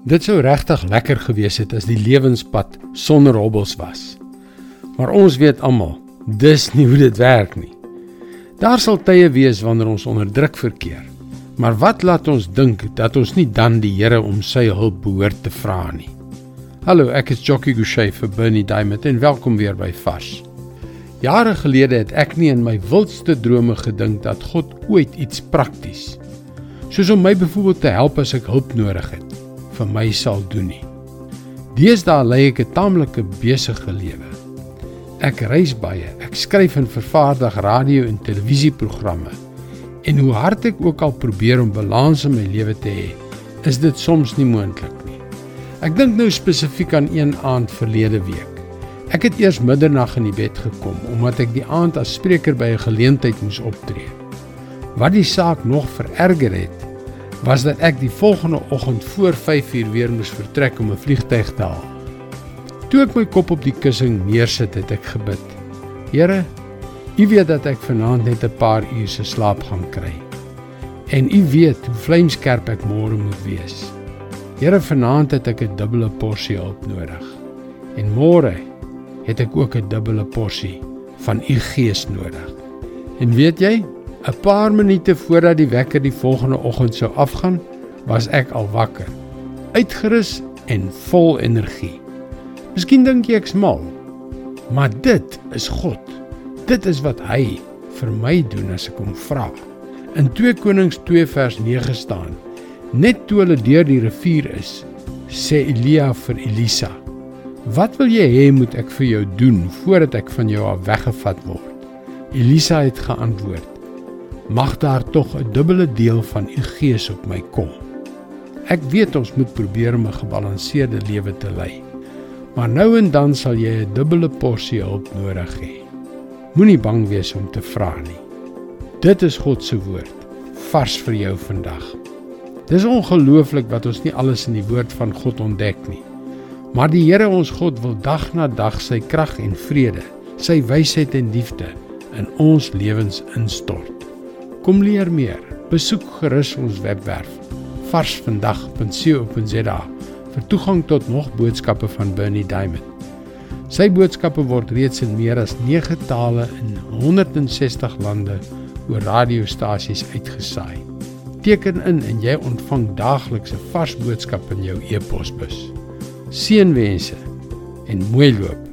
Dit sou regtig lekker gewees het as die lewenspad sonder hobbels was. Maar ons weet almal, dis nie hoe dit werk nie. Daar sal tye wees wanneer ons onder druk verkeer. Maar wat laat ons dink dat ons nie dan die Here om sy hulp behoort te vra nie? Hallo, ek is Jockey Gouchee vir Bernie Diamond en welkom weer by Fas. Jare gelede het ek nie in my wildste drome gedink dat God ooit iets prakties, soos om my byvoorbeeld te help as ek hulp nodig het, vir my sal doen nie. Deesdae lei ek 'n taamlike besige lewe. Ek reis baie, ek skryf en vervaardig radio en televisieprogramme. En hoe hard ek ook al probeer om balans in my lewe te hê, is dit soms nie moontlik nie. Ek dink nou spesifiek aan een aand verlede week. Ek het eers middernag in die bed gekom omdat ek die aand as spreker by 'n geleentheid moes optree. Wat die saak nog vererger het, was dat ek die volgende oggend voor 5uur weer moes vertrek om 'n vliegtyg te haal. Toe ek my kop op die kussing neersit, het ek gebid. Here, U weet dat ek vanaand net 'n paar uur se slaap gaan kry. En U weet hoe vlamskerp ek môre moet wees. Here, vanaand het ek 'n dubbele porsie hulp nodig. En môre het ek ook 'n dubbele porsie van U Gees nodig. En weet jy, 'n paar minute voordat die wekker die volgende oggend sou afgaan, was ek al wakker, uitgerus en vol energie. Miskien dink jy ek's mal, maar dit is God. Dit is wat hy vir my doen as ek hom vra. In 2 Konings 2 vers 9 staan: Net toe hulle deur die rivier is, sê Elia vir Elisa: "Wat wil jy hê moet ek vir jou doen voordat ek van jou af weggevat word?" Elisa het geantwoord: mag daar tog 'n dubbele deel van u gees op my kom. Ek weet ons moet probeer om 'n gebalanseerde lewe te lei. Maar nou en dan sal jy 'n dubbele porsie hulp nodig hê. Moenie bang wees om te vra nie. Dit is God se woord, vars vir jou vandag. Dis ongelooflik wat ons nie alles in die woord van God ontdek nie. Maar die Here ons God wil dag na dag sy krag en vrede, sy wysheid en liefde in ons lewens instort. Kom leer meer. Besoek gerus ons webwerf varsvandag.co.za vir toegang tot nog boodskappe van Bernie Diamond. Sy boodskappe word reeds in meer as 9 tale in 160 lande oor radiostasies uitgesaai. Teken in en jy ontvang daagliks 'n vars boodskap in jou e-posbus. Seënwense en mooi loop.